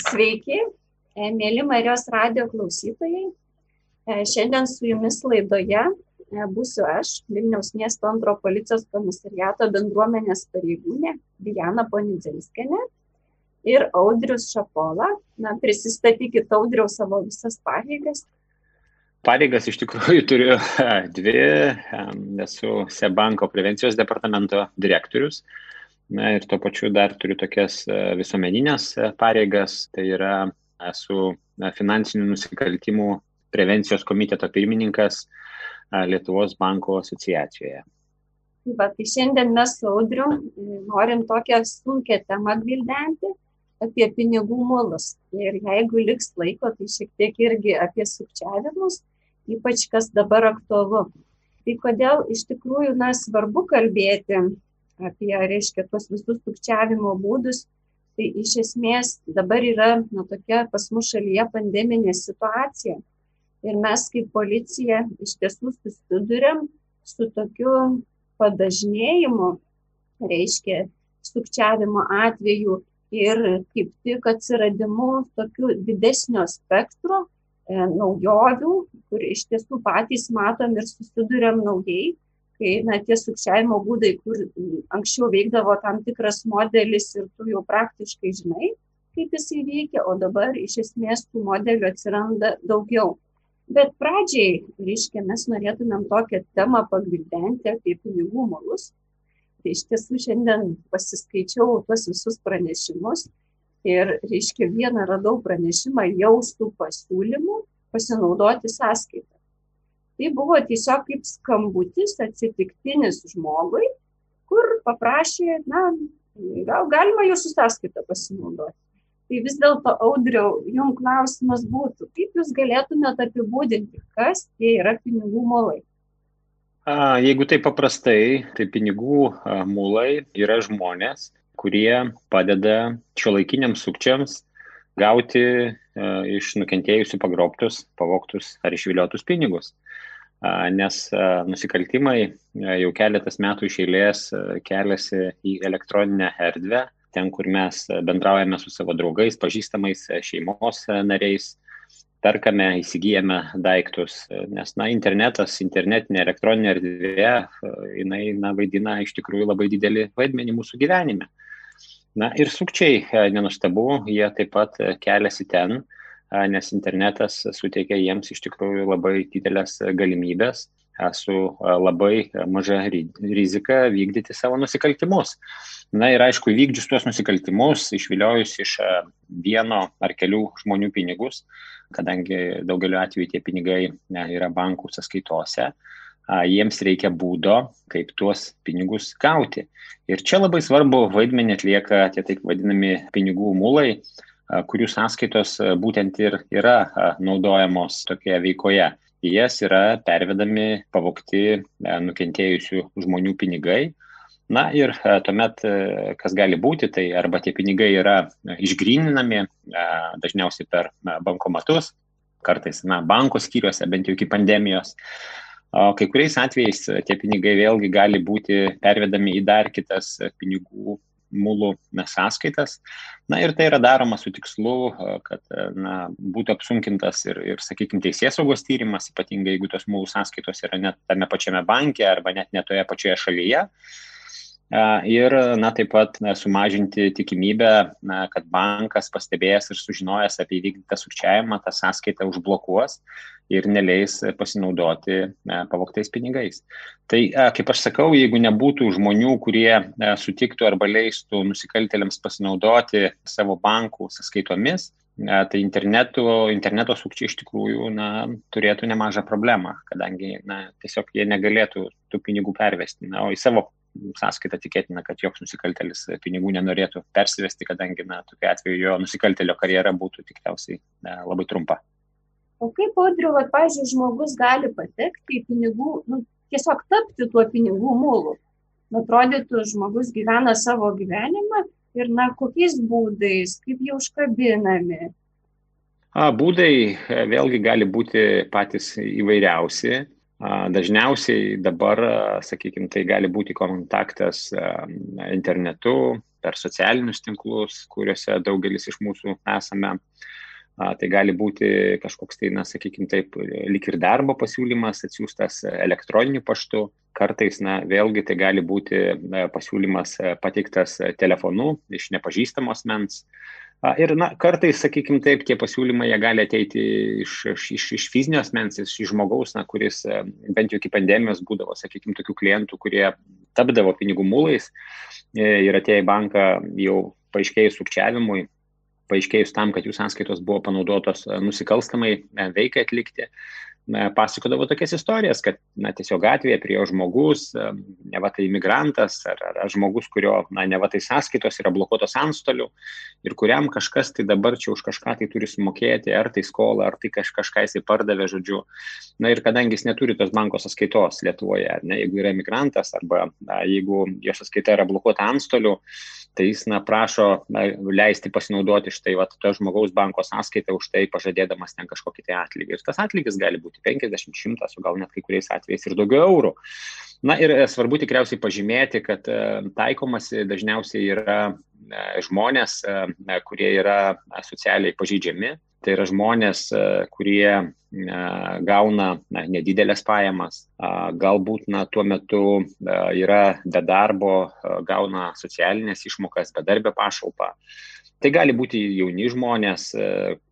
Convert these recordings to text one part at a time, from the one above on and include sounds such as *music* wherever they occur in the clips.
Sveiki, e, mėly Marijos radio klausytojai. E, šiandien su jumis laidoje e, būsiu aš, Vilniaus miesto antro policijos komisariato bendruomenės pareigūnė Diana Ponidzinskenė ir Audrius Šapola. Na, prisistatykit Audriau savo visas pareigas. Pareigas iš tikrųjų turiu dvi. Esu Sebanko prevencijos departamento direktorius Na ir tuo pačiu dar turiu tokias e, visuomeninės e, pareigas, tai yra esu finansinių nusikaltimų prevencijos komiteto pirmininkas e, Lietuvos banko asociacijoje. Va, tai šiandien mes su Audriu norim tokią sunkę temą gvildenti apie pinigų mulus. Ir jeigu liks laiko, tai šiek tiek irgi apie sukčiavimus, ypač kas dabar aktualu. Tai kodėl iš tikrųjų na, svarbu kalbėti apie, reiškia, tos visus sukčiavimo būdus, tai iš esmės dabar yra nu, tokia pas mus šalyje pandeminė situacija. Ir mes kaip policija iš tiesų susidurėm su tokiu padažnėjimu, reiškia, sukčiavimo atveju ir kaip tik atsiradimu tokiu didesnio spektro e, naujovių, kur iš tiesų patys matom ir susidurėm naujai, kai na, tie sukčiavimo būdai, kur anksčiau veikdavo tam tikras modelis ir tu jau praktiškai žinai, kaip jisai veikia, o dabar iš esmės tų modelių atsiranda daugiau. Bet pradžiai, reiškia, mes norėtumėm tokią temą pagvildenti apie pinigų molus. Tai iš tiesų šiandien pasiskaičiau tuos visus pranešimus ir, reiškia, vieną radau pranešimą jaustų pasiūlymų pasinaudoti sąskaitą. Tai buvo tiesiog kaip skambutis atsitiktinis žmogui, kur paprašė, na, gal galima jūsų sąskaitą pasinaudoti. Tai vis dėlto, audriau, jums klausimas būtų, kaip jūs galėtumėte apibūdinti, kas tie yra pinigų molai? Jeigu tai paprastai, tai pinigų mulai yra žmonės, kurie padeda šiuolaikiniams sukčiams gauti iš nukentėjusių pagrobtus, pavoktus ar išviliotus pinigus nes nusikaltimai jau keletas metų iš eilės keliasi į elektroninę erdvę, ten, kur mes bendraujame su savo draugais, pažįstamais, šeimos nariais, perkame, įsigijame daiktus, nes, na, internetas, internetinė elektroninė erdvė, jinai, na, vaidina iš tikrųjų labai didelį vaidmenį mūsų gyvenime. Na ir sukčiai, nenustabu, jie taip pat keliasi ten, nes internetas suteikia jiems iš tikrųjų labai didelės galimybės su labai maža rizika vykdyti savo nusikaltimus. Na ir aišku, įvykdžius tuos nusikaltimus, išviliojus iš vieno ar kelių žmonių pinigus, kadangi daugeliu atveju tie pinigai ne, yra bankų sąskaitose, jiems reikia būdo, kaip tuos pinigus gauti. Ir čia labai svarbu vaidmenį atlieka tie taip vadinami pinigų mulai, kurių sąskaitos būtent ir yra naudojamos tokioje veikoje. Į jas yra pervedami pavokti nukentėjusių žmonių pinigai. Na ir tuomet, kas gali būti, tai arba tie pinigai yra išgrininami, dažniausiai per bankomatus, kartais, na, banko skyriuose, bent jau iki pandemijos. O kai kuriais atvejais tie pinigai vėlgi gali būti pervedami į dar kitas pinigų mulų sąskaitas. Na ir tai yra daroma su tikslu, kad na, būtų apsunkintas ir, ir sakykime, teisės saugos tyrimas, ypatingai jeigu tos mulų sąskaitos yra net tame pačiame banke arba net netoje pačioje šalyje. Ir, na, taip pat na, sumažinti tikimybę, na, kad bankas pastebėjęs ir sužinojęs apie įvykdytą sukčiavimą, tą sąskaitą užblokuos ir neleis pasinaudoti pavoktais pinigais. Tai, kaip aš sakau, jeigu nebūtų žmonių, kurie sutiktų arba leistų nusikaltėliams pasinaudoti savo bankų sąskaitomis, tai interneto, interneto sukčiai iš tikrųjų na, turėtų nemažą problemą, kadangi na, tiesiog jie negalėtų tų pinigų pervesti. Na, o į savo sąskaitą tikėtina, kad joks nusikaltelis pinigų nenorėtų persivesti, kadangi na, tokiu atveju jo nusikaltelio karjera būtų tikriausiai na, labai trumpa. O kaip, Audriu, va, pažiūrėjau, žmogus gali patekti į pinigų, nu, tiesiog tapti tuo pinigų mūlu. Atrodytų, žmogus gyvena savo gyvenimą ir, na, kokiais būdais, kaip jie užkabinami. A, būdai e, vėlgi gali būti patys įvairiausi. Dažniausiai dabar, sakykime, tai gali būti kontaktas internetu, per socialinius tinklus, kuriuose daugelis iš mūsų esame. Tai gali būti kažkoks tai, na, sakykime, taip, lik ir darbo pasiūlymas atsiųstas elektroniniu paštu. Kartais, na, vėlgi tai gali būti pasiūlymas pateiktas telefonu iš nepažįstamos mens. Ir na, kartais, sakykime taip, tie pasiūlymai gali ateiti iš, iš, iš fizinio asmens, iš žmogaus, na, kuris bent jau iki pandemijos būdavo, sakykime, tokių klientų, kurie tapdavo pinigų mulais e, ir atėjo į banką jau paaiškėjus sukčiavimui, paaiškėjus tam, kad jų sąskaitos buvo panaudotos nusikalstamai e, veikai atlikti na, pasakodavo tokias istorijas, kad na, tiesiog gatvėje prie jo žmogus, ne va tai imigrantas ar, ar žmogus, kurio na, ne va tai sąskaitos yra blokuotos antstolių ir kuriam kažkas tai dabar čia už kažką tai turi sumokėti, ar tai skolą, ar tai kaž, kažką jisai pardavė, žodžiu. Na ir kadangi jis neturi tos banko sąskaitos Lietuvoje, ne, jeigu yra imigrantas arba na, jeigu jo sąskaita yra blokuota antstolių, tai jis na, prašo na, leisti pasinaudoti štai va, to žmogaus banko sąskaitą už tai pažadėdamas ten kažkokį tai atlygį. Ir tas atlygis gali būti 50, 100, o gal net kai kuriais atvejais ir daugiau eurų. Na ir e, svarbu tikriausiai pažymėti, kad e, taikomasi dažniausiai yra e, žmonės, kurie yra socialiai pažydžiami. Tai yra žmonės, kurie gauna na, nedidelės pajamas, galbūt na, tuo metu yra be darbo, gauna socialinės išmokas, bedarbę pašalpą. Tai gali būti jauni žmonės,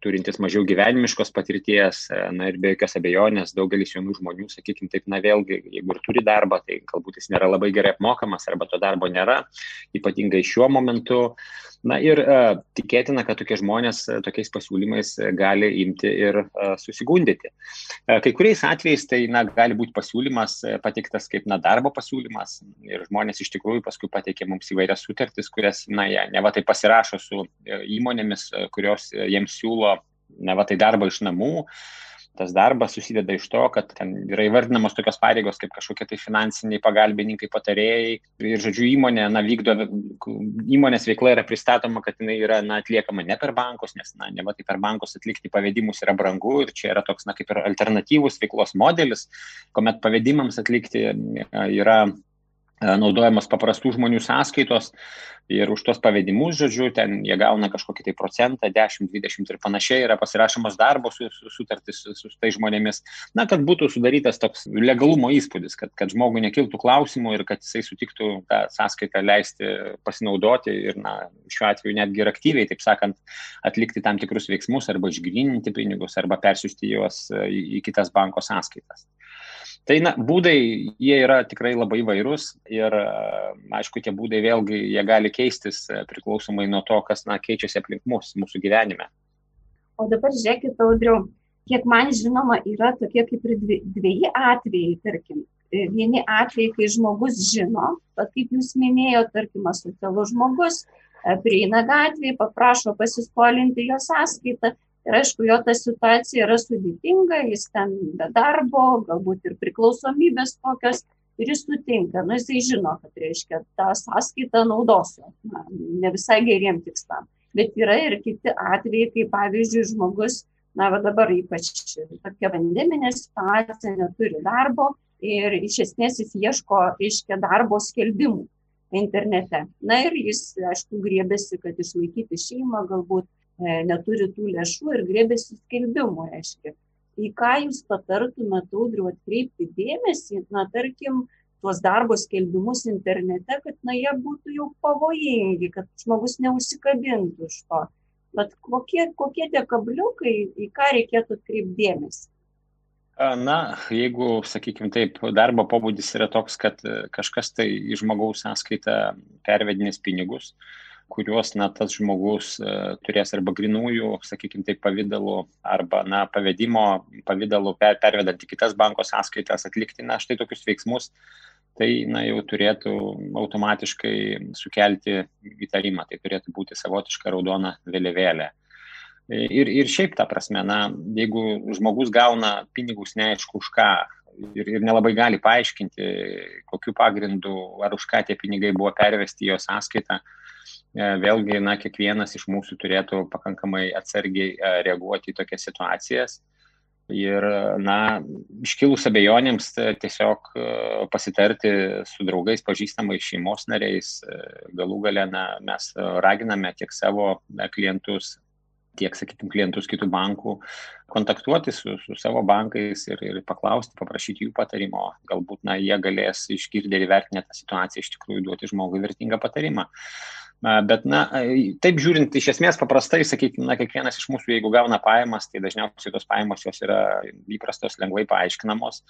turintys mažiau gyvenimiškos patirties, na ir be jokios abejonės daugelis jaunų žmonių, sakykime taip, na vėlgi, jeigu ir turi darbą, tai galbūt jis nėra labai gerai apmokamas arba to darbo nėra, ypatingai šiuo momentu. Na ir uh, tikėtina, kad tokie žmonės uh, tokiais pasiūlymais uh, gali imti ir susigundyti. Kai kuriais atvejais tai na, gali būti pasiūlymas pateiktas kaip na, darbo pasiūlymas ir žmonės iš tikrųjų paskui pateikia mums įvairias sutartis, kurias, na, jie ne va tai pasirašo su įmonėmis, kurios jiems siūlo ne va tai darbą iš namų. Tas darbas susideda iš to, kad ten yra įvardinamos tokios pareigos kaip kažkokie tai finansiniai pagalbininkai, patarėjai. Ir, žodžiu, įmonė, na, vykdo, įmonės veikla yra pristatoma, kad jinai yra, na, atliekama ne per bankus, nes, na, ne tai per bankus atlikti pavedimus yra brangu ir čia yra toks, na, kaip ir alternatyvus veiklos modelis, kuomet pavedimams atlikti yra naudojamos paprastų žmonių sąskaitos ir už tuos pavedimus, žodžiu, ten jie gauna kažkokį tai procentą, 10, 20 ir panašiai, yra pasirašomas darbo su, su, sutartis su, su tai žmonėmis, na, kad būtų sudarytas toks legalumo įspūdis, kad, kad žmogui nekiltų klausimų ir kad jisai sutiktų tą sąskaitą leisti pasinaudoti ir, na, šiuo atveju netgi ir aktyviai, taip sakant, atlikti tam tikrus veiksmus arba išgrininti pinigus arba persiųsti juos į, į kitas banko sąskaitas. Tai na, būdai, jie yra tikrai labai vairūs ir, aišku, tie būdai vėlgi, jie gali keistis e, priklausomai nuo to, kas, na, keičiasi aplink mus, mūsų gyvenime. O dabar žiūrėkit, audriu, kiek man žinoma, yra tokie kaip ir dviejai atvejai, tarkim. E, vieni atvejai, kai žmogus žino, bet kaip jūs minėjote, tarkim, asocialus žmogus e, prieina gatvėje, paprašo pasiskolinti jo sąskaitą Ir aišku, jo ta situacija yra sudėtinga, jis ten be darbo, galbūt ir priklausomybės tokios, ir jis sutinka, nu jisai žino, kad reiškia tą sąskaitą naudosiu, na, ne visai geriem tikslam. Bet yra ir kiti atvejai, kai pavyzdžiui žmogus, na va dabar ypač tokia vandeminė situacija, neturi darbo ir iš esmės jis ieško, reiškia, darbo skelbimų internete. Na ir jis, aišku, griebėsi, kad išlaikyti šeimą, galbūt neturi tų lėšų ir grėbėsi skelbimų, reiškia. Į ką jūs patartumėte, audriu, atkreipti dėmesį, na, tarkim, tuos darbo skelbimus internete, kad, na, jie būtų jau pavojingi, kad žmogus neusikabintų iš to. Bet kokie, kokie tie kabliukai, į ką reikėtų atkreipti dėmesį? Na, jeigu, sakykime taip, darbo pobūdis yra toks, kad kažkas tai į žmogaus sąskaitą pervedinės pinigus, uh, kuriuos na, tas žmogus e, turės arba grinųjų, sakykime, taip pavydalu, arba na, pavedimo pavydalu per, pervedant į kitas banko sąskaitas atlikti, na, štai tokius veiksmus, tai na, jau turėtų automatiškai sukelti įtarimą, tai turėtų būti savotiška raudona vėliavėlė. Ir, ir šiaip ta prasme, na, jeigu žmogus gauna pinigus neaišku už ką ir, ir nelabai gali paaiškinti, kokiu pagrindu ar už ką tie pinigai buvo pervesti į jo sąskaitą, E, vėlgi, na, kiekvienas iš mūsų turėtų pakankamai atsargiai e, reaguoti į tokias situacijas. Ir, na, iškilus abejonėms tiesiog pasitarti su draugais, pažįstamais šeimos nariais, galų gale na, mes raginame tiek savo klientus tiek, sakykim, klientus kitų bankų, kontaktuoti su, su savo bankais ir, ir paklausti, paprašyti jų patarimo. Galbūt, na, jie galės išgirdę ir įvertinę tą situaciją iš tikrųjų duoti žmogui vertingą patarimą. Bet, na, taip žiūrint, iš esmės paprastai, sakykime, na, kiekvienas iš mūsų, jeigu gauna pajamas, tai dažniausiai tos pajamos jos yra įprastos, lengvai paaiškinamos.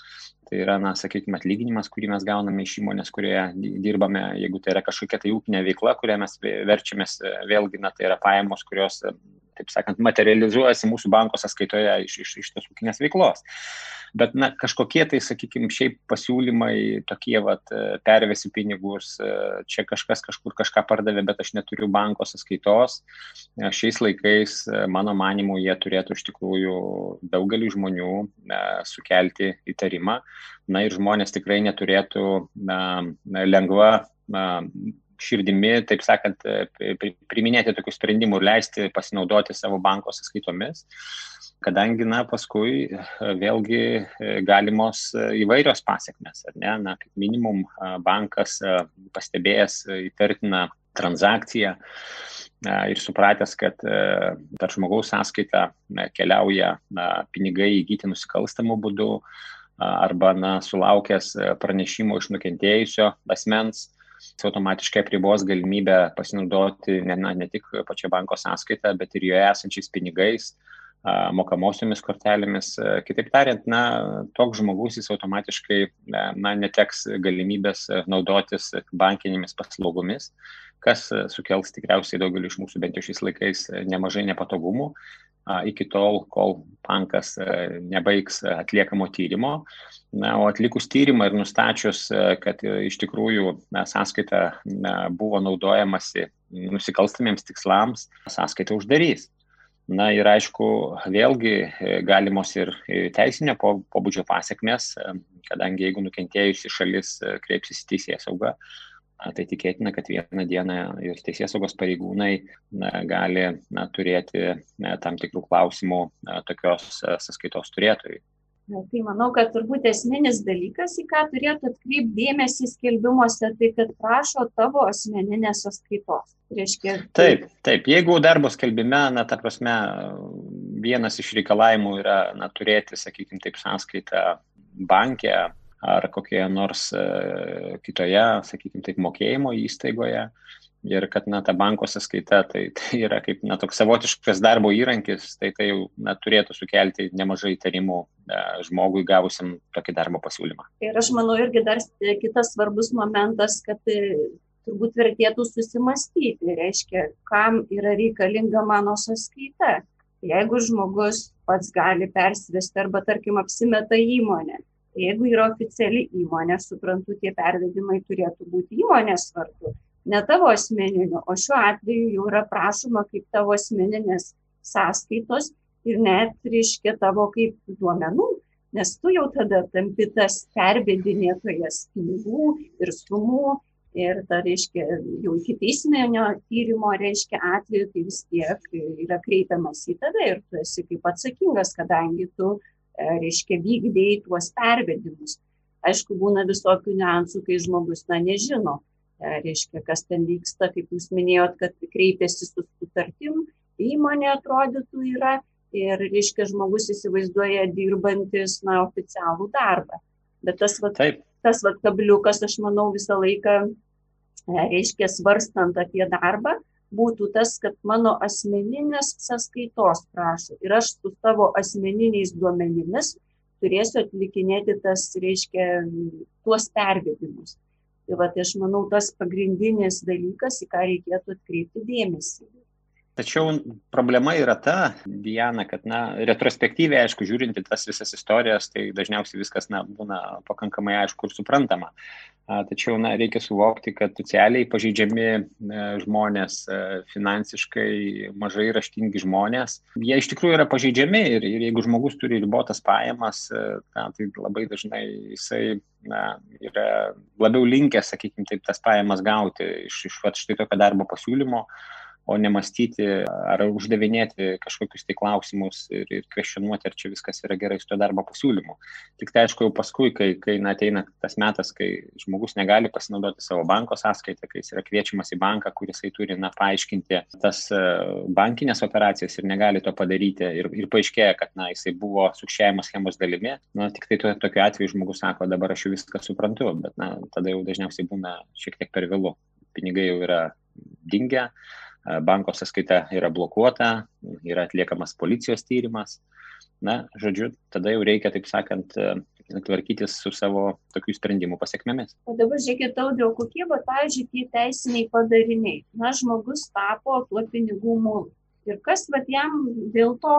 Tai yra, na, sakykime, atlyginimas, kurį mes gauname iš įmonės, kurioje dirbame, jeigu tai yra kažkokia tai ūkinė veikla, kurią mes verčiamės, vėlgi, na, tai yra pajamos, kurios taip sakant, materializuojasi mūsų banko sąskaitoje iš, iš, iš tos ūkinės veiklos. Bet, na, kažkokie tai, sakykime, šiaip pasiūlymai tokie, vat, pervesi pinigus, čia kažkas kažkur kažką pardavė, bet aš neturiu banko sąskaitos. Šiais laikais, mano manimu, jie turėtų iš tikrųjų daugeliu žmonių sukelti įtarimą. Na ir žmonės tikrai neturėtų na, lengva na, širdimi, taip sakant, priminėti tokių sprendimų ir leisti pasinaudoti savo banko sąskaitomis, kadangi, na, paskui vėlgi galimos įvairios pasiekmes, ar ne, na, kaip minimum bankas pastebėjęs įtartiną transakciją ir supratęs, kad per žmogaus sąskaitą keliauja pinigai įgyti nusikalstamų būdų arba na, sulaukęs pranešimo iš nukentėjusio asmens, automatiškai apribos galimybę pasinaudoti ne, na, ne tik pačia banko sąskaita, bet ir joje esančiais pinigais, mokamosiomis kortelėmis. Kitaip tariant, na, toks žmogus jis automatiškai na, neteks galimybės naudotis bankinėmis paslaugomis, kas sukels tikriausiai daugeliu iš mūsų bent jau šiais laikais nemažai nepatogumų iki tol, kol bankas nebaigs atliekamo tyrimo. Na, o atlikus tyrimą ir nustačius, kad iš tikrųjų sąskaita buvo naudojamasi nusikalstamiems tikslams, sąskaitą uždarys. Na ir aišku, vėlgi galimos ir teisinio pobūdžio pasiekmes, kadangi jeigu nukentėjusi šalis kreipsis į teisėją saugą, tai tikėtina, kad vieną dieną ir teisės saugos pareigūnai na, gali na, turėti na, tam tikrų klausimų na, tokios sąskaitos turėtojai. Tai manau, kad turbūt esminis dalykas, į ką turėtų atkreipti dėmesį skelbimuose, tai kad prašo tavo asmeninės sąskaitos. Reiškia, taip, taip, jeigu darbo skelbime, na, ta prasme, vienas iš reikalavimų yra, na, turėti, sakykime, taip, sąskaitą bankė ar kokioje nors kitoje, sakykime, taip, mokėjimo įstaigoje. Ir kad, na, ta banko sąskaita, tai, *laughs* tai yra kaip, na, toks savotiškas darbo įrankis, tai tai jau, na, turėtų sukelti nemažai įtarimų e, žmogui gavusiam tokį darbo pasiūlymą. Ir aš manau irgi dar kitas svarbus momentas, kad e, turbūt vertėtų susimastyti, reiškia, kam yra reikalinga mano sąskaita. Jeigu žmogus pats gali persivesti arba, tarkim, apsimeta įmonę, Jeigu yra oficiali įmonė, suprantu, tie pervedimai turėtų būti įmonės vardu, ne tavo asmeniniu, o šiuo atveju jau yra prašoma kaip tavo asmeninės sąskaitos ir net reiškia tavo kaip duomenų, nes tu jau tada tampi tas pervedinėtojas pinigų ir sumų ir ta reiškia jau iki teisminio tyrimo reiškia atveju, tai vis tiek yra kreipiamas į tave ir tu esi kaip atsakingas, kadangi tu E, reiškia, vykdėjai tuos pervedimus. Aišku, būna visokių niuansų, kai žmogus, na, nežino, e, reiškia, kas ten vyksta, kaip jūs minėjot, kad kreipiasi su sutartim, įmonė atrodytų yra ir, reiškia, žmogus įsivaizduoja dirbantis, na, oficialų darbą. Bet tas, va, tas va, kabliukas, aš manau, visą laiką, e, reiškia, svarstant apie darbą, būtų tas, kad mano asmeninės sąskaitos prašo ir aš su savo asmeniniais duomenimis turėsiu atlikinėti tas, reiškia, tuos pervedimus. Tai va, tai aš manau, tas pagrindinis dalykas, į ką reikėtų atkreipti dėmesį. Tačiau problema yra ta, Diana, kad, na, retrospektyviai, aišku, žiūrinti tas visas istorijas, tai dažniausiai viskas, na, būna pakankamai aišku ir suprantama. Tačiau, na, reikia suvokti, kad socialiai pažeidžiami žmonės, finansiškai mažai raštingi žmonės, jie iš tikrųjų yra pažeidžiami ir, ir jeigu žmogus turi ribotas pajamas, na, tai labai dažnai jisai na, yra labiau linkęs, sakykime, taip, tas pajamas gauti iš, iš va, štai tokio darbo pasiūlymo o nemastyti ar uždavinėti kažkokius tai klausimus ir, ir kvestionuoti, ar čia viskas yra gerai su to darbo pasiūlymu. Tik tai aišku, jau paskui, kai, kai na, ateina tas metas, kai žmogus negali pasinaudoti savo banko sąskaitą, kai jis yra kviečiamas į banką, kuris jisai turi na, paaiškinti tas e, bankinės operacijas ir negali to padaryti ir, ir paaiškėja, kad na, jisai buvo sukčiavimo schemos dalimi, na, tik tai to, tokiu atveju žmogus sako, dabar aš jau viską suprantu, bet na, tada jau dažniausiai būna šiek tiek per vėlu. Pinigai jau yra dingę, banko sąskaita yra blokuota, yra atliekamas policijos tyrimas. Na, žodžiu, tada jau reikia, taip sakant, tvarkytis su savo tokių sprendimų pasiekmėmis. O dabar žiūrėkit, audriau, kokie, va, pavyzdžiui, tie teisiniai padariniai. Na, žmogus tapo tuo pinigų mūlu. Ir kas, va, jam dėl to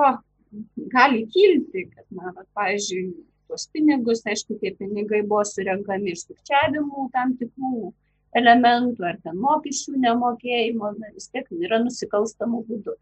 gali kilti, kad, na, va, pavyzdžiui, tuos pinigus, aišku, tie pinigai buvo surenkami iš sukčiavimų tam tikrų elementų, ar ten mokesčių nemokėjimo, na, vis tiek yra nusikalstamų būdų.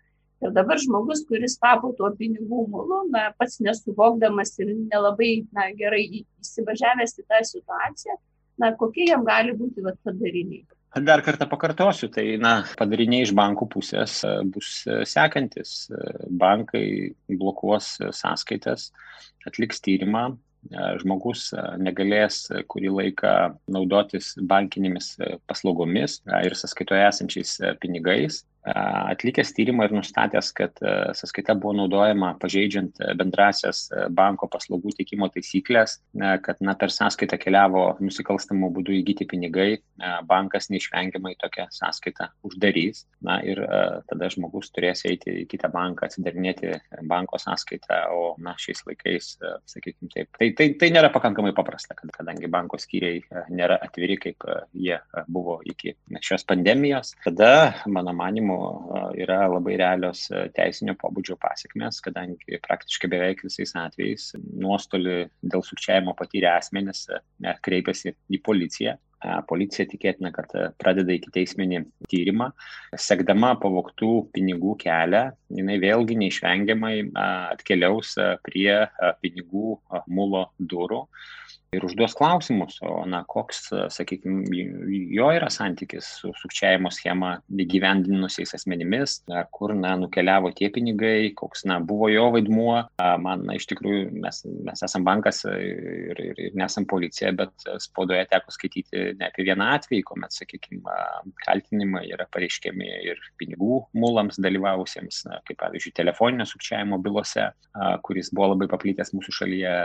Ir dabar žmogus, kuris tapo tuo pinigų mulu, na, pats nesuvokdamas ir nelabai na, gerai įsivažiavęs į tą situaciją, na, kokie jam gali būti vat, padariniai. Dar kartą pakartosiu, tai na, padariniai iš bankų pusės e, bus e, sekantis. E, bankai blokuos sąskaitas, atliks tyrimą, žmogus negalės kurį laiką naudotis bankinėmis paslaugomis ir sąskaitoje esančiais pinigais atlikęs tyrimą ir nustatęs, kad sąskaita buvo naudojama pažeidžiant bendrasias banko paslaugų teikimo taisyklės, kad na, per sąskaitą keliavo nusikalstamų būdų įgyti pinigai, bankas neišvengiamai tokią sąskaitą uždarys. Na ir tada žmogus turės eiti į kitą banką, atsidarinėti banko sąskaitą, o na, šiais laikais, sakykime taip, tai, tai, tai nėra pakankamai paprasta, kad, kadangi banko skyriai nėra atviri, kaip jie buvo iki šios pandemijos. Tada, mano manimu, tyrimų yra labai realios teisinio pobūdžio pasiekmes, kadangi praktiškai beveik visais atvejais nuostolį dėl sukčiavimo patyrę asmenys kreipiasi į policiją. Policija tikėtina, kad pradeda iki teisminį tyrimą. Sekdama pavoktų pinigų kelią, jinai vėlgi neišvengiamai atkeliaus prie pinigų mulo durų ir užduos klausimus, o na, koks, sakykime, jo yra santykis su sukčiavimo schema įgyvendinusiais asmenimis, ar kur, na, nukeliavo tie pinigai, koks, na, buvo jo vaidmuo. Man, na, iš tikrųjų, mes, mes esam bankas ir, ir, ir nesam policija, bet spaudoje teko skaityti ne apie vieną atvejį, kuomet, sakykime, kaltinimai yra pareiškiami ir pinigų mulams dalyvavusiems, na, kaip pavyzdžiui, telefoninio sukčiavimo bylose, kuris buvo labai paplitęs mūsų šalyje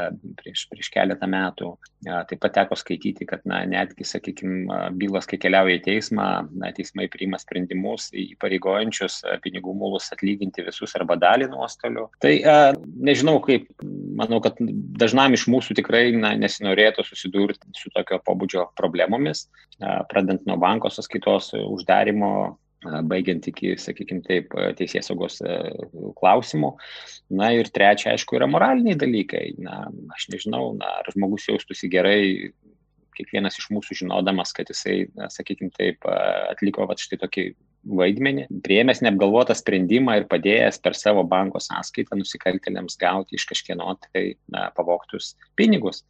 prieš, prieš keletą metų. Taip pat teko skaityti, kad na, netgi, sakykime, bylos, kai keliauja į teismą, na, teismai priima sprendimus įpareigojančius pinigų mulus atlyginti visus arba dalį nuostolių. Tai a, nežinau, kaip, manau, kad dažnam iš mūsų tikrai na, nesinorėtų susidurti su tokio pobūdžio problemomis, a, pradant nuo banko sąskaitos uždarimo baigiant iki, sakykime taip, teisės saugos klausimų. Na ir trečia, aišku, yra moraliniai dalykai. Na, aš nežinau, na, ar žmogus jaustųsi gerai, kiekvienas iš mūsų žinodamas, kad jisai, sakykime taip, atliko va štai tokį vaidmenį, priėmęs neapgalvotą sprendimą ir padėjęs per savo banko sąskaitą nusikaltėliams gauti iš kažkieno tai na, pavoktus pinigus.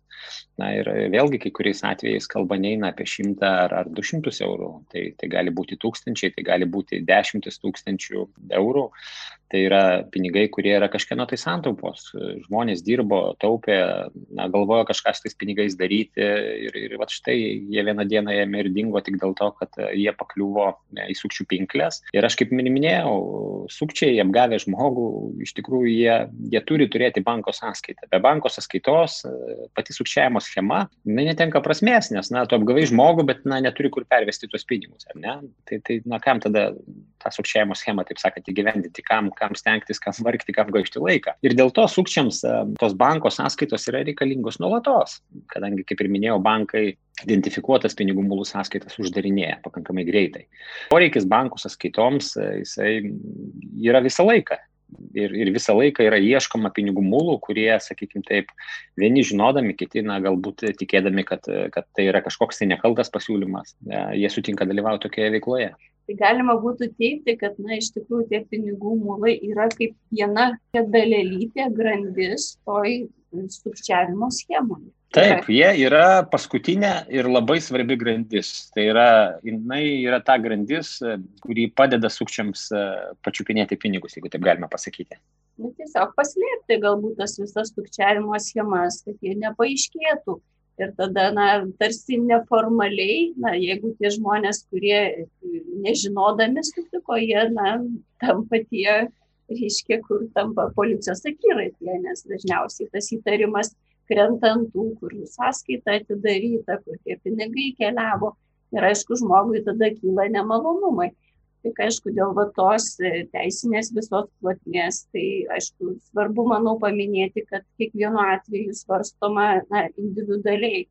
Na ir vėlgi kai kuriais atvejais kalba neina apie šimtą ar, ar du šimtus eurų, tai, tai gali būti tūkstančiai, tai gali būti dešimtis tūkstančių eurų. Tai yra pinigai, kurie yra kažkieno tai santaupos. Žmonės dirbo, taupė, na, galvojo kažką su tais pinigais daryti ir, ir va štai jie vieną dieną ėmė ir dingo tik dėl to, kad jie pakliuvo į sukčių pinklės. Ir aš kaip minėjau, sukčiai apgavę žmogų, iš tikrųjų jie, jie turi turėti banko sąskaitą. Be banko sąskaitos pati sukčiai sukčiavimo schema, jinai netenka prasmės, nes, na, tu apgavai žmogų, bet, na, neturi kur pervesti tuos pinigus, ar ne? Tai, tai na, kam tada tą sukčiavimo schemą, taip sakant, įgyvendinti, kam, kam stengtis, kam vargti, kam gaišti laiką. Ir dėl to sukčiams e, tos banko sąskaitos yra reikalingos nuolatos, kadangi, kaip ir minėjau, bankai identifikuotas pinigų mulų sąskaitas uždarinėja pakankamai greitai. Poreikis bankų sąskaitoms, e, jisai yra visą laiką ir, ir visą laiką yra ieškoma pinigų mūlų, kurie, sakykime taip, vieni žinodami, kiti, na, galbūt tikėdami, kad, kad tai yra kažkoks tai nekaltas pasiūlymas, e, jie sutinka dalyvauti tokioje veikloje. Tai galima būtų teikti, kad, na, iš tikrųjų tie pinigų mūlai yra kaip viena dalelytė grandis toj sukčiavimo schemoje. Taip, jie yra paskutinė ir labai svarbi grandis. Tai yra, jinai yra ta grandis, kuri padeda sukčiams e, pačiupinėti pinigus, jeigu taip galima pasakyti. Nu, tiesiog paslėpti galbūt tas visas sukčiavimo schemas, kad jie nepaaiškėtų. Ir tada, na, tarsi neformaliai, na, jeigu tie žmonės, kurie nežinodami sutiko, jie, na, tampa tie, reiškia, kur tampa policijos akiratyje, nes dažniausiai tas įtarimas krenta ant tų, kur sąskaita atidaryta, kur tie pinigai keliavo. Ir aišku, žmogui tada kyla nemalonumai. Tik aišku, dėl va, tos e, teisinės visos plotmės, tai aišku, svarbu, manau, paminėti, kad kiekvienu atveju svarstoma na, individualiai,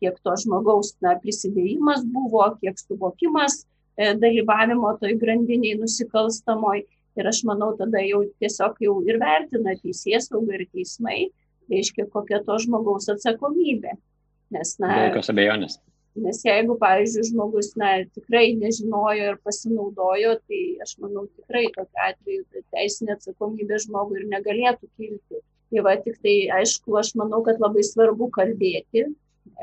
kiek to žmogaus na, prisidėjimas buvo, kiek suvokimas e, dalyvavimo toj grandiniai nusikalstamoj. Ir aš manau, tada jau tiesiog jau ir vertina teisės sauga ir teismai, reiškia, kokia to žmogaus atsakomybė. Nes, na, Be jokios abejonės. Nes jeigu, pavyzdžiui, žmogus na, tikrai nežinojo ir pasinaudojo, tai aš manau tikrai tokia atveju tai teisinė atsakomybė žmogui ir negalėtų kilti. Tai va, tik tai aišku, aš manau, kad labai svarbu kalbėti,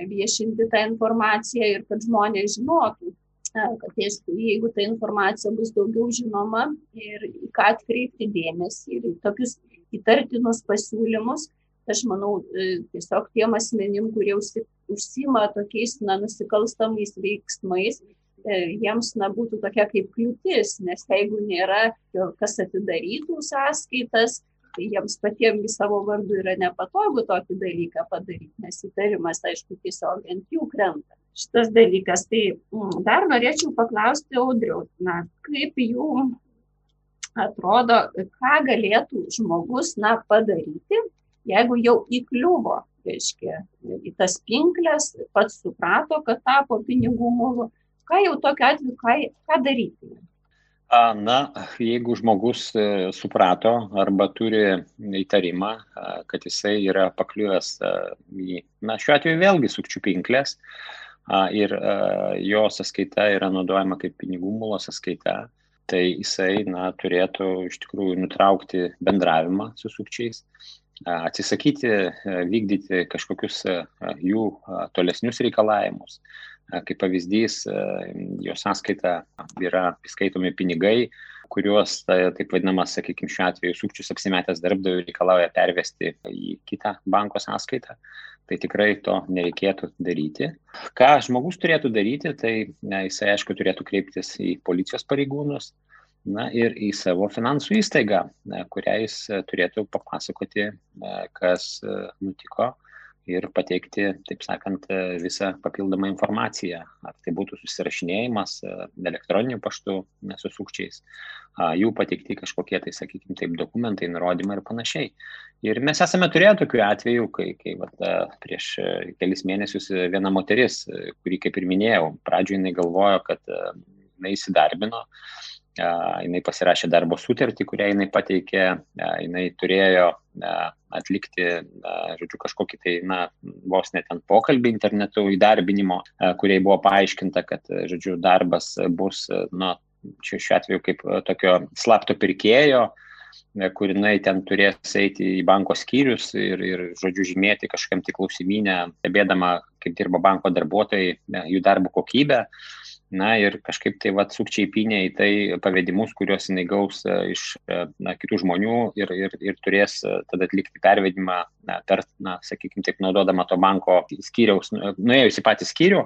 viešinti tą informaciją ir kad žmonės žinotų, kad aišku, jeigu ta informacija bus daugiau žinoma ir į ką atkreipti dėmesį ir į tokius įtartinus pasiūlymus, aš manau, e, tiesiog tiem asmenim, kurie užsima tokiais na, nusikalstamais veiksmais, e, jiems na, būtų tokia kaip kliūtis, nes jeigu nėra, kas atidarytų sąskaitas, tai jiems patiems savo vardu yra nepatogu tokį dalyką padaryti, nes įtarimas, aišku, tiesiog ant jų krenta. Šitas dalykas. Tai mm, dar norėčiau paklausti audriau, na, kaip jų atrodo, ką galėtų žmogus na, padaryti, jeigu jau įkliuvo, reiškia, į tas pinklės, pats suprato, kad tapo pinigų mūlu, ką jau tokiu atveju, ką, ką daryti? Na, jeigu žmogus e, suprato arba turi įtarimą, kad jisai yra pakliuvęs į, na, šiuo atveju vėlgi sukčių pinklės ir jo sąskaita yra naudojama kaip pinigų mūlo sąskaita, tai jisai, na, turėtų iš tikrųjų nutraukti bendravimą su sukčiais atsisakyti vykdyti kažkokius jų tolesnius reikalavimus. Kaip pavyzdys, jo sąskaita yra skaitomi pinigai, kuriuos, taip vadinamas, sakykime, šiuo atveju sukčius apsimetęs darbdavių reikalauja pervesti į kitą banko sąskaitą. Tai tikrai to nereikėtų daryti. Ką žmogus turėtų daryti, tai ne, jisai aišku turėtų kreiptis į policijos pareigūnus, na ir į savo finansų įstaigą, kurią jis e, turėtų papasakoti, e, kas e, nutiko ir pateikti, taip sakant, visą papildomą informaciją. Ar tai būtų susirašinėjimas elektroniniu paštu su sukčiais, jų pateikti kažkokie, tai sakykime, taip dokumentai, nurodymai ir panašiai. Ir mes esame turėję tokių atvejų, kai, kai vat, prieš kelis mėnesius viena moteris, kuri, kaip ir minėjau, pradžioje jinai galvojo, kad jinai įsidarbino, jinai pasirašė darbo sutartį, kurią jinai pateikė, jinai turėjo atlikti, žodžiu, kažkokį tai, na, vos net ten pokalbį internetu įdarbinimo, kuriai buvo paaiškinta, kad, žodžiu, darbas bus, na, šiuo atveju kaip tokio slapto pirkėjo, kur jinai ten turės eiti į banko skyrius ir, ir žodžiu, žymėti kažkam tik klausimynę, stebėdama, kaip dirba banko darbuotojai, jų darbo kokybę. Na ir kažkaip tai vad sukčiai pinė į tai pavedimus, kuriuos jinai gaus e, iš e, na, kitų žmonių ir, ir, ir turės e, tada atlikti pervedimą na, per, na, sakykime, taip naudodama to banko skyriaus, nuėjus į patį skyrių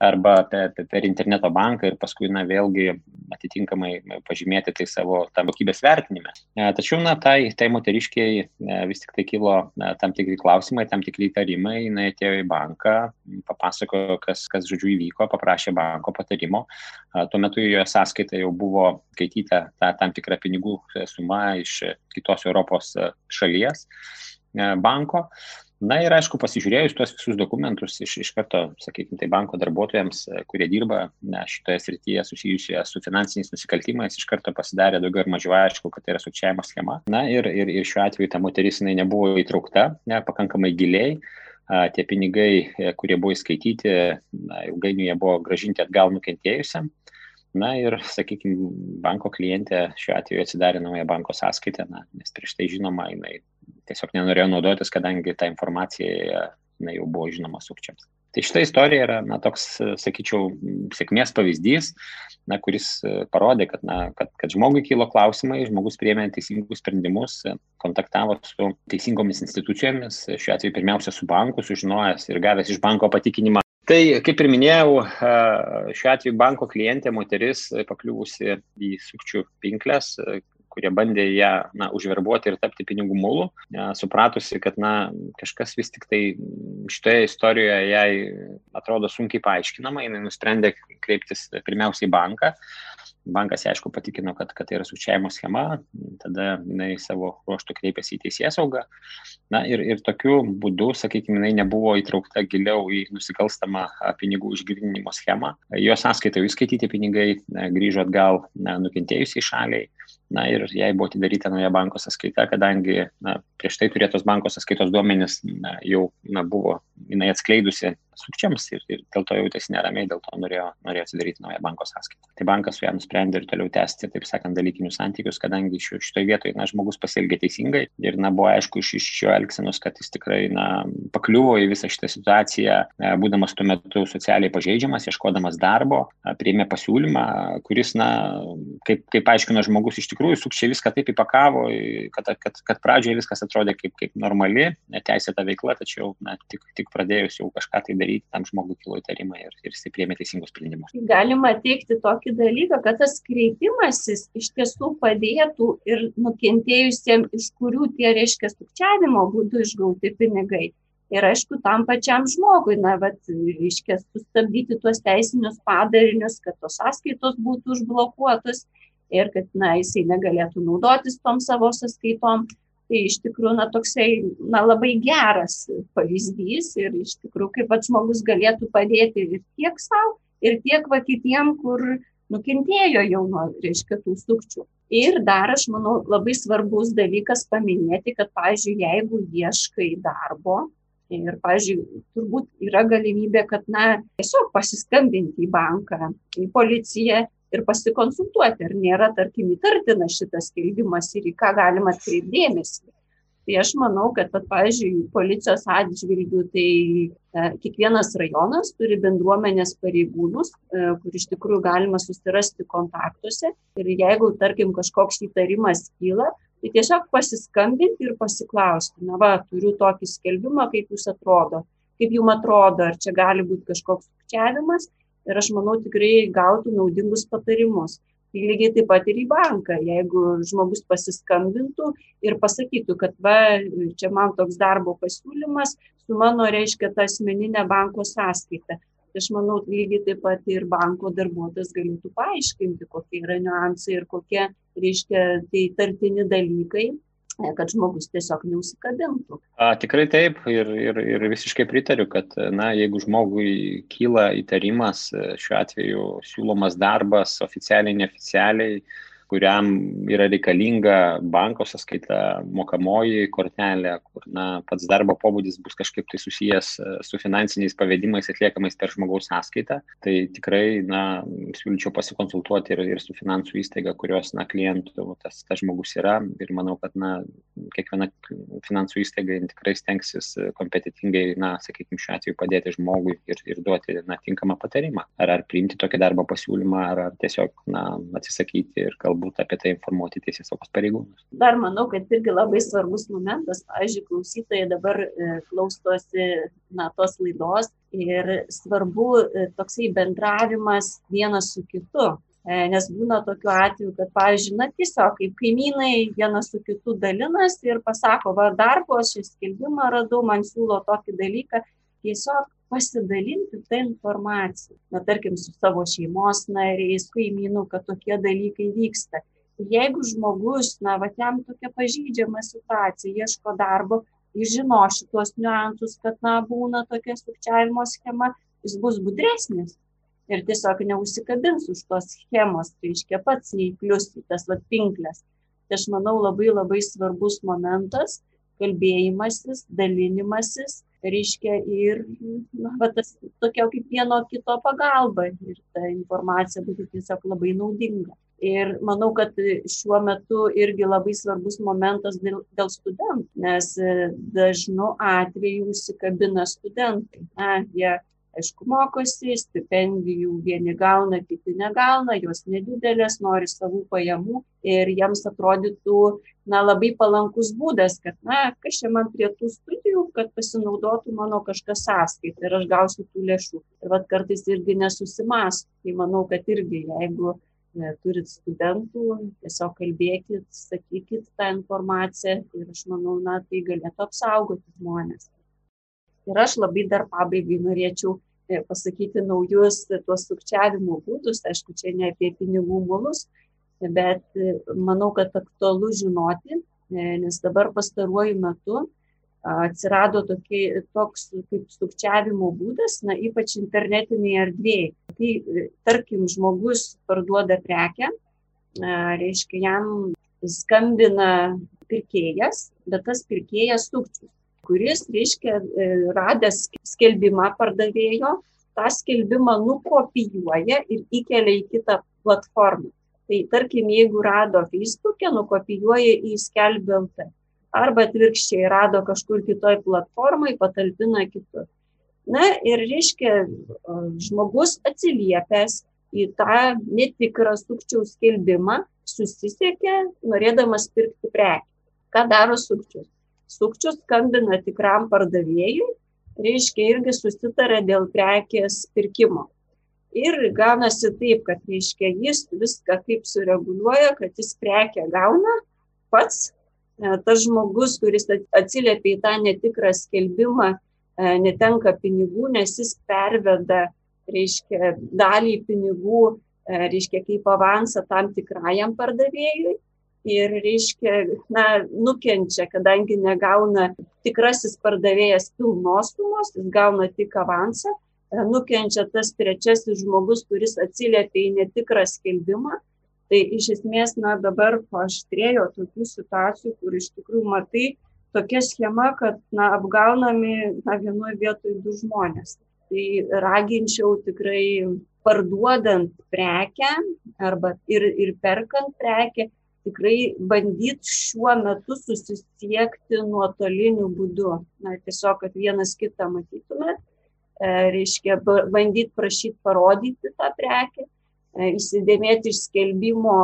arba per, per interneto banką ir paskui, na, vėlgi atitinkamai pažymėti tai savo tam kokybės vertinime. Tačiau, na, tai, tai moteriškiai vis tik tai kilo na, tam tikri klausimai, tam tikri įtarimai, jinai atėjo į banką, papasakojo, kas, kas žodžiu įvyko, paprašė banko patarimo. Tuo metu jo sąskaita jau buvo skaityta ta tam tikra pinigų suma iš kitos Europos šalies banko. Na ir aišku, pasižiūrėjus tuos visus dokumentus iš, iš karto, sakykime, tai banko darbuotojams, kurie dirba ne, šitoje srityje susijusioje su finansiniais nusikaltimais, iš karto pasidarė daugiau ir mažiau aišku, kad tai yra sukčiavimo schema. Na ir, ir, ir šiuo atveju ta moteris jinai nebuvo įtraukta ne, pakankamai giliai. Tie pinigai, e, kurie buvo įskaityti, na, ilgainiui jie buvo gražinti atgal nukentėjusiam. Na ir, sakykime, banko klientė šiuo atveju atsidarė naują banko sąskaitę, na, nes prieš tai žinoma, jinai tiesiog nenorėjo naudotis, kadangi ta informacija na, jau buvo žinoma sukčiams. Tai šita istorija yra, na, toks, sakyčiau, sėkmės pavyzdys, na, kuris parodė, kad, na, kad, kad žmogui kilo klausimai, žmogus priėmė teisingus sprendimus, kontaktavo su teisingomis institucijomis, šiuo atveju pirmiausia su banku, sužinojęs ir gavęs iš banko patikinimą. Tai, kaip ir minėjau, šiuo atveju banko klientė moteris pakliuvusi į sukčių pinklės, kurie bandė ją na, užverbuoti ir tapti pinigų mūlų, supratusi, kad na, kažkas vis tik tai šitoje istorijoje jai atrodo sunkiai paaiškinama, jinai nusprendė kreiptis pirmiausiai į banką. Bankas, aišku, patikino, kad, kad tai yra sukčiavimo schema, tada jinai savo ruoštų kreipėsi į teisės saugą. Na ir, ir tokiu būdu, sakykime, jinai nebuvo įtraukta giliau į nusikalstamą pinigų išgrininimo schemą. Jo sąskaitoje įskaityti pinigai grįžo atgal nukentėjusiai šaliai na ir jai buvo atidaryta nauja banko sąskaita, kadangi na, prieš tai turėtos banko sąskaitos duomenys na, jau na, buvo jinai atskleidusi sukčiams ir, ir dėl to jautėsi neramiai, dėl to norėjo, norėjo atsidaryti naują banko sąskaitą. Tai bankas su ją nusprendė ir toliau tęsti, taip sakant, dalykinius santykius, kadangi šitoje vietoje na, žmogus pasielgė teisingai ir na, buvo aišku iš, iš šio elgsenos, kad jis tikrai na, pakliuvo į visą šitą situaciją, būdamas tuo metu socialiai pažeidžiamas, ieškodamas darbo, priėmė pasiūlymą, kuris, na, kaip, kaip aiškino žmogus, iš tikrųjų sukčiai viską taip įpakavo, kad, kad, kad pradžioje viskas atrodė kaip, kaip normali, teisėta veikla, tačiau na, tik, tik pradėjus jau kažką tai daryti tam žmogui kilo įtarimai ir, ir jis priėmė teisingus sprendimus. Galima teikti tokį dalyką, kad tas kreipimasis iš tiesų padėtų ir nukentėjusiems, iš kurių tie reiškia sukčiavimo būdų išgauti pinigai. Ir aišku, tam pačiam žmogui, na, bet, reiškia, sustabdyti tuos teisinius padarinius, kad tos sąskaitos būtų užblokuotos ir kad, na, jisai negalėtų naudotis tom savo sąskaitom tai iš tikrųjų na toksai na labai geras pavyzdys ir iš tikrųjų kaip pats žmogus galėtų padėti ir tiek sau, ir tiek va kitiem, kur nukentėjo jau nuo, reiškia, tų sukčių. Ir dar, aš manau, labai svarbus dalykas paminėti, kad, pavyzdžiui, jeigu ieškai darbo, ir, pavyzdžiui, turbūt yra galimybė, kad, na, tiesiog pasiskambinti į banką, į policiją ir pasikonsultuoti, ar nėra, tarkim, įtartina šitas skelbimas ir į ką galima atkreipdėmėsi. Tai aš manau, kad, pat, pavyzdžiui, policijos atžvilgių, tai e, kiekvienas rajonas turi bendruomenės pareigūnus, e, kur iš tikrųjų galima susirasti kontaktuose. Ir jeigu, tarkim, kažkoks įtarimas kyla, tai tiesiog pasiskambinti ir pasiklausti, na va, turiu tokį skelbimą, kaip jūs atrodo, kaip jums atrodo, ar čia gali būti kažkoks sukčiavimas ir aš manau tikrai gautų naudingus patarimus. Tai lygiai taip pat ir į banką, jeigu žmogus pasiskambintų ir pasakytų, kad va, čia man toks darbo pasiūlymas su mano, reiškia, ta asmeninė banko sąskaita. Tai aš manau, lygiai taip pat ir banko darbuotojas galėtų paaiškinti, kokie yra niuansai ir kokie, reiškia, tai tartini dalykai, kad žmogus tiesiog neusikabintų. A, tikrai taip ir, ir, ir visiškai pritariu, kad na, jeigu žmogui kyla įtarimas, šiuo atveju siūlomas darbas oficialiai, neoficialiai, kuriam yra reikalinga banko sąskaita, mokamoji kortelė, kur na, pats darbo pobūdis bus kažkaip tai susijęs e, su finansiniais pavedimais atliekamais per žmogaus sąskaitą. Tai tikrai na, siūlyčiau pasikonsultuoti ir, ir su finansų įstaiga, kurios na, klientų tas, tas žmogus yra. Ir manau, kad na, kiekviena finansų įstaiga tikrai stengsis kompetitingai, na, sakykime, šiuo atveju padėti žmogui ir, ir duoti na, tinkamą patarimą. Ar, ar priimti tokį darbo pasiūlymą, ar, ar tiesiog na, atsisakyti ir galbūt galbūt apie tai informuoti teisės saugos pareigūnus. Dar manau, kad irgi labai svarbus momentas, pavyzdžiui, klausytojai dabar e, klausosi na, tos laidos ir svarbu e, toksai bendravimas vienas su kitu. E, nes būna tokiu atveju, kad, pavyzdžiui, na tiesiog kaip kaimynai vienas su kitu dalinasi ir pasako, va darbo, aš šį skelbimą radau, man siūlo tokį dalyką, tiesiog pasidalinti tą informaciją. Na, tarkim, su savo šeimos nariais, kaimynų, kad tokie dalykai vyksta. Jeigu žmogus, na, va, jam tokia pažydžiama situacija, ieško darbo, jis žino šitos niuansus, kad, na, būna tokia sukčiavimo schema, jis bus budresnis ir tiesiog neusikabins už tos schemos, tai reiškia pats neįklius į tas vat pinklės. Tai aš manau labai labai svarbus momentas kalbėjimasis, dalinimasis reiškia ir na, va, tas tokia kaip vieno kito pagalba ir ta informacija būtų tiesiog labai naudinga. Ir manau, kad šiuo metu irgi labai svarbus momentas dėl, dėl studentų, nes dažnu atveju užsikabina studentai. Na, jie aišku, mokosi, stipendijų vieni gauna, kiti negauna, jos nedidelės, nori savų pajamų ir jiems atrodytų, na, labai palankus būdas, kad, na, kas čia man prie tų studijų, kad pasinaudotų mano kažkas sąskaitą ir aš gausiu tų lėšų. Ir vad kartais irgi nesusimas. Tai manau, kad irgi, jeigu ne, turit studentų, tiesiog kalbėkit, sakykit tą informaciją ir aš manau, na, tai galėtų apsaugoti žmonės. Ir aš labai dar pabaigai norėčiau e, pasakyti naujus tuos sukčiavimo būdus, aišku, čia ne apie pinigų mulus, bet e, manau, kad aktualu žinoti, e, nes dabar pastaruoju metu atsirado tokie, toks kaip sukčiavimo būdas, na, ypač internetinėje erdvėje. Tai, tarkim, žmogus parduoda prekę, reiškia, jam skambina pirkėjas, bet tas pirkėjas sukčius kuris, reiškia, e, radęs skelbimą pardavėjo, tą skelbimą nukopijuoja ir įkelia į kitą platformą. Tai tarkim, jeigu rado Facebook'e, nukopijuoja į skelbimą. Arba atvirkščiai rado kažkur kitoj platformai, patalpina kitur. Na ir reiškia, žmogus atsiliepęs į tą netikrą sukčiaus skelbimą susisiekia, norėdamas pirkti prekę. Ką daro sukčius? Sukčius skambina tikram pardavėjui, reiškia irgi susitarė dėl prekės pirkimo. Ir gaunasi taip, kad reiškia jis viską kaip sureguliuoja, kad jis prekę gauna pats, e, tas žmogus, kuris atsiliepia į tą netikrą skelbimą, e, netenka pinigų, nes jis perveda, reiškia, dalį pinigų, e, reiškia, kaip avansą tam tikrajam pardavėjui ir reiškia, na, nukenčia, kadangi negauna tikrasis pardavėjas pilnos sumos, jis gauna tik avansą, e, nukenčia tas trečiasis žmogus, kuris atsiliepia į netikrą skelbimą. Tai iš esmės, na, dabar paaštrėjo tokių situacijų, kur iš tikrųjų matai tokia schema, kad, na, apgaunami, na, vienoje vietoje du žmonės. Tai raginčiau tikrai parduodant prekę arba ir, ir perkant prekę, tikrai bandyt šiuo metu susisiekti nuotoliniu būdu. Na, tiesiog, kad vienas kitą matytumėt, e, reiškia bandyt prašyti parodyti tą prekę, e, įsidėmėti iš skelbimo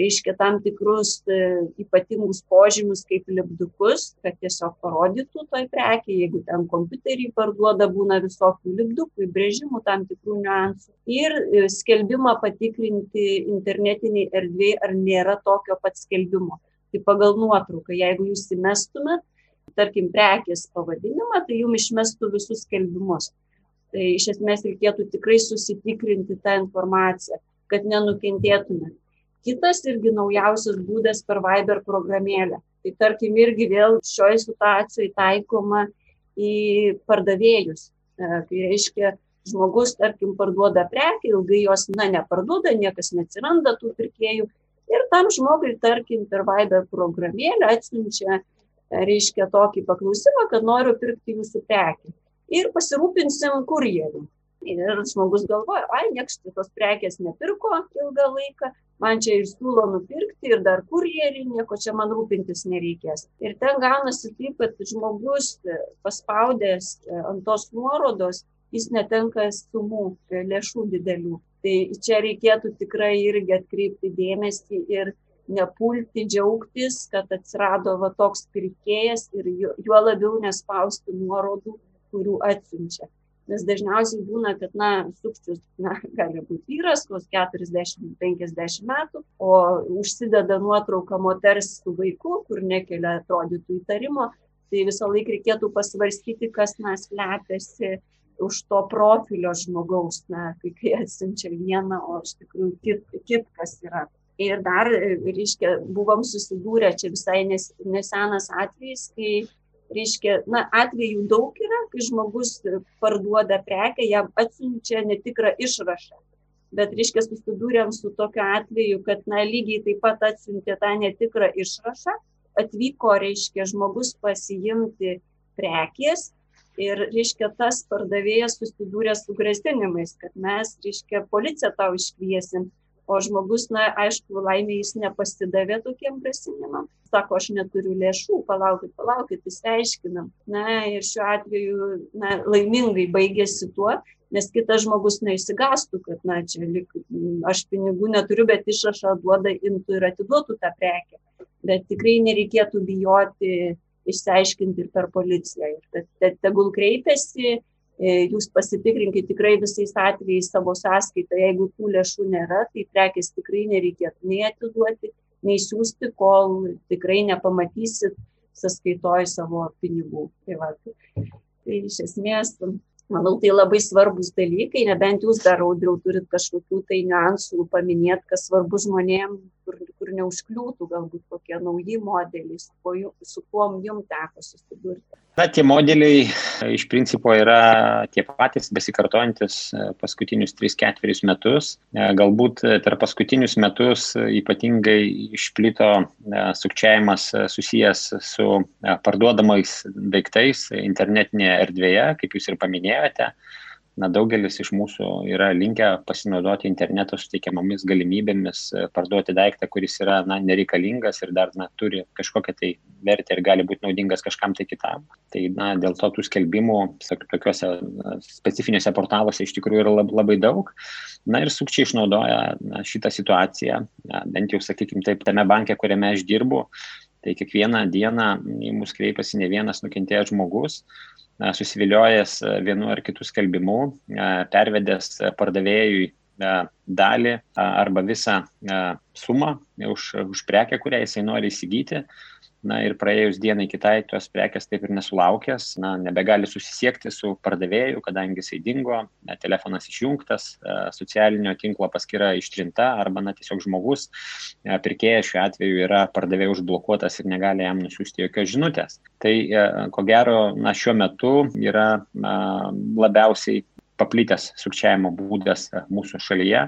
reiškia tam tikrus e, ypatingus požymius kaip lipdukus, kad tiesiog parodytų toj prekiai, jeigu ten kompiuterį parduoda, būna visokių lipdukų, įbrėžimų, tam tikrų niuansų. Ir e, skelbimą patikrinti internetiniai erdvėjai, ar nėra tokio pat skelbimo. Tai pagal nuotrauką, jeigu jūs įmestumėt, tarkim, prekės pavadinimą, tai jums išmestų visus skelbimus. Tai iš esmės reikėtų tikrai susitikrinti tą informaciją, kad nenukentėtumėt Kitas irgi naujausias būdas per Viber programėlę. Tai tarkim irgi vėl šioje situacijoje taikoma į pardavėjus. E, tai reiškia, žmogus, tarkim, parduoda prekę, ilgai jos, na, neparduoda, niekas neatsiranda tų pirkėjų. Ir tam žmogui, tarkim, per Viber programėlę atsiunčia, e, reiškia, tokį paklausimą, kad noriu pirkti jūsų prekę. Ir pasirūpinsim kurjeriu. Ir žmogus galvoja, ai, niekas tos prekės nepirko ilgą laiką, man čia ir siūlo nupirkti ir dar kurjerį, nieko čia man rūpintis nereikės. Ir ten gaunasi taip, kad žmogus e, paspaudęs e, ant tos nuorodos, jis netenka sumų e, lėšų didelių. Tai čia reikėtų tikrai irgi atkreipti dėmesį ir nepulti džiaugtis, kad atsirado va toks pirkėjas ir juo labiau nespausti nuorodų, kurių atsiunčia nes dažniausiai būna, kad, na, sukčius, na, gali būti vyras, kos 40-50 metų, o užsideda nuotrauką moters su vaiku, kur nekelia atrodytų įtarimo, tai visą laiką reikėtų pasvarstyti, kas, na, slepiasi už to profilio žmogaus, na, kai, kai atsinčia vieną, o iš tikrųjų kit, kitkas yra. Ir dar, reiškia, buvom susidūrę, čia visai nes, nesenas atvejis, kai reiškia, na, atvejų daug yra, kai žmogus parduoda prekę, jam atsiunčia netikrą išrašą. Bet, reiškia, susidūrėm su tokiu atveju, kad, na, lygiai taip pat atsiuntė tą netikrą išrašą, atvyko, reiškia, žmogus pasiimti prekės ir, reiškia, tas pardavėjas susidūrė su grasinimais, kad mes, reiškia, policiją tau iškviesim, o žmogus, na, aišku, laimė jis nepasidavė tokiem grasinimam. Sako, aš neturiu lėšų, palaukit, palaukit, įsiaiškinam. Na, ir šiuo atveju, na, laimingai baigėsi tuo, nes kitas žmogus neįsigastų, kad, na, čia lik, aš pinigų neturiu, bet išrašą duoda, imtų ir atiduotų tą prekę. Bet tikrai nereikėtų bijoti išsiaiškinti ir per policiją. Ir tegul kreipiasi, jūs pasitikrinkite tikrai visais atvejais savo sąskaitą, jeigu tų lėšų nėra, tai prekės tikrai nereikėtų nei atiduoti, nei siūsti, kol tikrai nepamatysit sąskaitoj savo pinigų. Tai, va, tai iš esmės, manau, tai labai svarbus dalykai, nebent jūs dar audriau turit kažkokių tai niuansų paminėti, kas svarbu žmonėms, kur, kur neužkliūtų galbūt kokie nauji modeliai, su kuo, su kuo jums teko susidurti. Na, tie modeliai iš principo yra tie patys besikartojantis paskutinius 3-4 metus. Galbūt per paskutinius metus ypatingai išplito sukčiavimas susijęs su parduodamais daiktais internetinėje erdvėje, kaip jūs ir paminėjote na daugelis iš mūsų yra linkę pasinaudoti interneto suteikiamomis galimybėmis e, parduoti daiktą, kuris yra na, nereikalingas ir dar na, turi kažkokią tai vertę ir gali būti naudingas kažkam tai kitam. Tai na, dėl to tų skelbimų tokiuose specifiniuose portaluose iš tikrųjų yra labai daug. Na ir sukčiai išnaudoja na, šitą situaciją, na, bent jau, sakykime, taip, tame banke, kuriame aš dirbu, tai kiekvieną dieną į mus kreipiasi ne vienas nukentėjęs žmogus susiviliojęs e, vienu ar kitu skelbimu, e, pervedęs pardavėjui e, dalį arba visą sumą už, už prekę, kurią jisai nori įsigyti, na ir praėjus dienai kitai tos prekės taip ir nesulaukęs, na, nebegali susisiekti su pardavėju, kadangi jisai dingo, telefonas išjungtas, e, socialinio tinklo paskyra ištrinta arba na, tiesiog žmogus, e, pirkėjas šiuo atveju yra pardavėjų užblokuotas ir negali jam nusiųsti jokios žinutės. Tai e, ko gero, na, šiuo metu yra na, labiausiai paplitęs sukčiavimo būdas mūsų šalyje,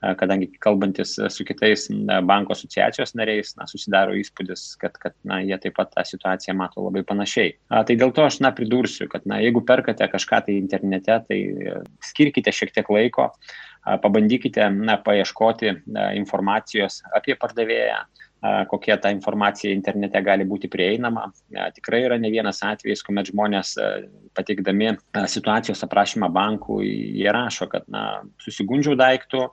kadangi kalbantis su kitais banko asociacijos nariais, na, susidaro įspūdis, kad, kad na, jie taip pat tą situaciją mato labai panašiai. A, tai dėl to aš na, pridursiu, kad na, jeigu perkate kažką tai internete, tai e, skirkite šiek tiek laiko, pabandykite na, paieškoti informacijos apie pardavėją, kokia ta informacija internete gali būti prieinama. Tikrai yra ne vienas atvejis, kuomet žmonės pateikdami situacijos aprašymą bankų, jie rašo, kad na, susigundžiau daiktų,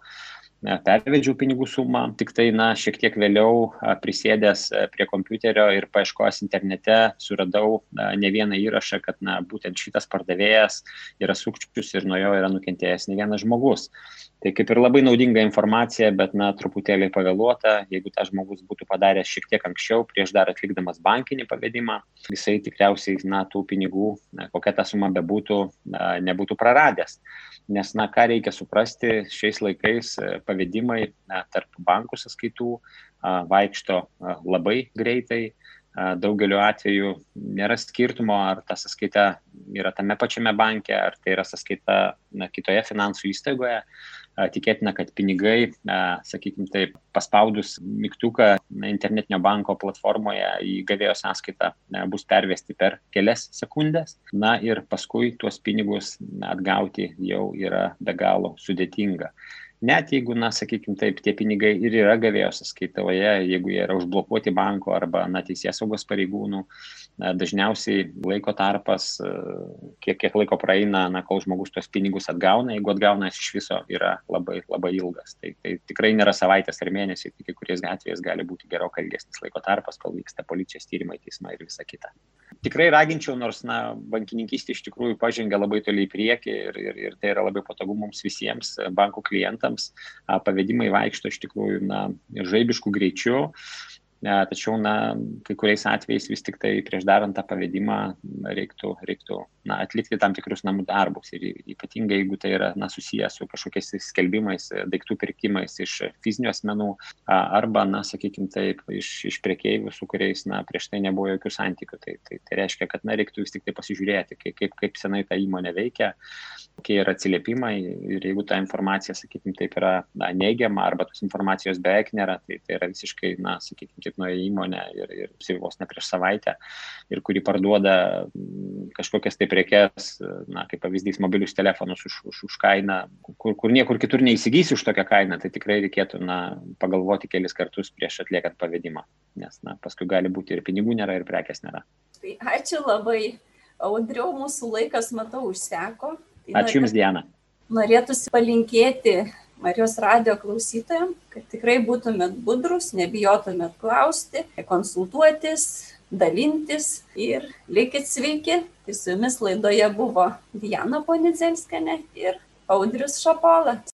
pervedžiau pinigų sumą, tik tai, na, šiek tiek vėliau prisėdęs prie kompiuterio ir paieškojęs internete suradau ne vieną įrašą, kad, na, būtent šitas pardavėjas yra sukčius ir nuo jo yra nukentėjęs ne vienas žmogus. Tai kaip ir labai naudinga informacija, bet, na, truputėlį pavėluota, jeigu tas žmogus būtų padaręs šiek tiek anksčiau, prieš dar atlikdamas bankinį pavedimą, jisai tikriausiai, na, tų pinigų, na, kokia ta suma bebūtų, na, nebūtų praradęs. Nes, na, ką reikia suprasti, šiais laikais e, pavedimai na, tarp bankų sąskaitų vaikšto labai greitai, daugeliu atveju nėra skirtumo, ar ta sąskaita yra tame pačiame banke, ar tai yra sąskaita na, kitoje finansų įstaigoje tikėtina, kad pinigai, sakykime taip, paspaudus mygtuką internetinio banko platformoje į gavėjo sąskaitą bus pervesti per kelias sekundės. Na ir paskui tuos pinigus atgauti jau yra be galo sudėtinga net jeigu, na, sakykime taip, tie pinigai ir yra gavėjo sąskaitoje, jeigu jie yra užblokuoti banko arba, na, teisės saugos pareigūnų, na, dažniausiai laiko tarpas, kiek, kiek laiko praeina, na, kol žmogus tuos pinigus atgauna, jeigu atgauna iš viso yra labai, labai ilgas. Tai, tai tikrai nėra savaitės ar mėnesiai, tik kai kuriais atvejais gali būti gerokai ilgesnis laiko tarpas, kol vyksta policijos tyrimai, teismai ir visa kita. Tikrai raginčiau, nors, na, bankininkystė iš tikrųjų pažengia labai toliai į priekį ir, ir, ir tai yra labai patogu mums visiems bankų klientams klientams pavedimai vaikšto iš tikrųjų na, žaibiškų greičių. Tačiau, na, kai kuriais atvejais vis tik tai prieš darant tą pavedimą reiktų, reiktų na, atlikti tam tikrus namų darbus. Ir ypatingai, jeigu tai yra na, susijęs su kažkokiais skelbimais, daiktų pirkimais iš fizinių asmenų arba, na, sakykime taip, iš, iš priekeivių, su kuriais na, prieš tai nebuvo jokių santykių. Tai, tai, tai reiškia, kad na, reiktų vis tik tai pasižiūrėti, kaip, kaip, senai ta įmonė veikia, kokie yra atsiliepimai ir jeigu ta informacija, sakykime, taip yra na, neigiama arba tos informacijos beveik nėra, tai tai yra visiškai, na, sakykime, tik nuo įmonę ir, ir vos ne prieš savaitę ir kuri parduoda mm, kažkokias tai prekes, na, kaip pavyzdys, mobilius telefonus už, už, už kainą, kur, kur niekur kitur neįsigysi už tokią kainą, tai tikrai reikėtų, na, pagalvoti kelis kartus prieš atliekant pavedimą, nes, na, paskui gali būti ir pinigų nėra, ir prekės nėra. Tai ačiū labai. Audriau, mūsų laikas, matau, užseko. Tai ačiū Jums, Diana. Norėtųsi palinkėti Marijos radio klausytojams, kad tikrai būtumėt budrus, nebijotumėt klausti, konsultuotis, dalintis ir likit sveiki. Tai su jumis laidoje buvo Diana Ponidzelskenė ir Audrius Šapola.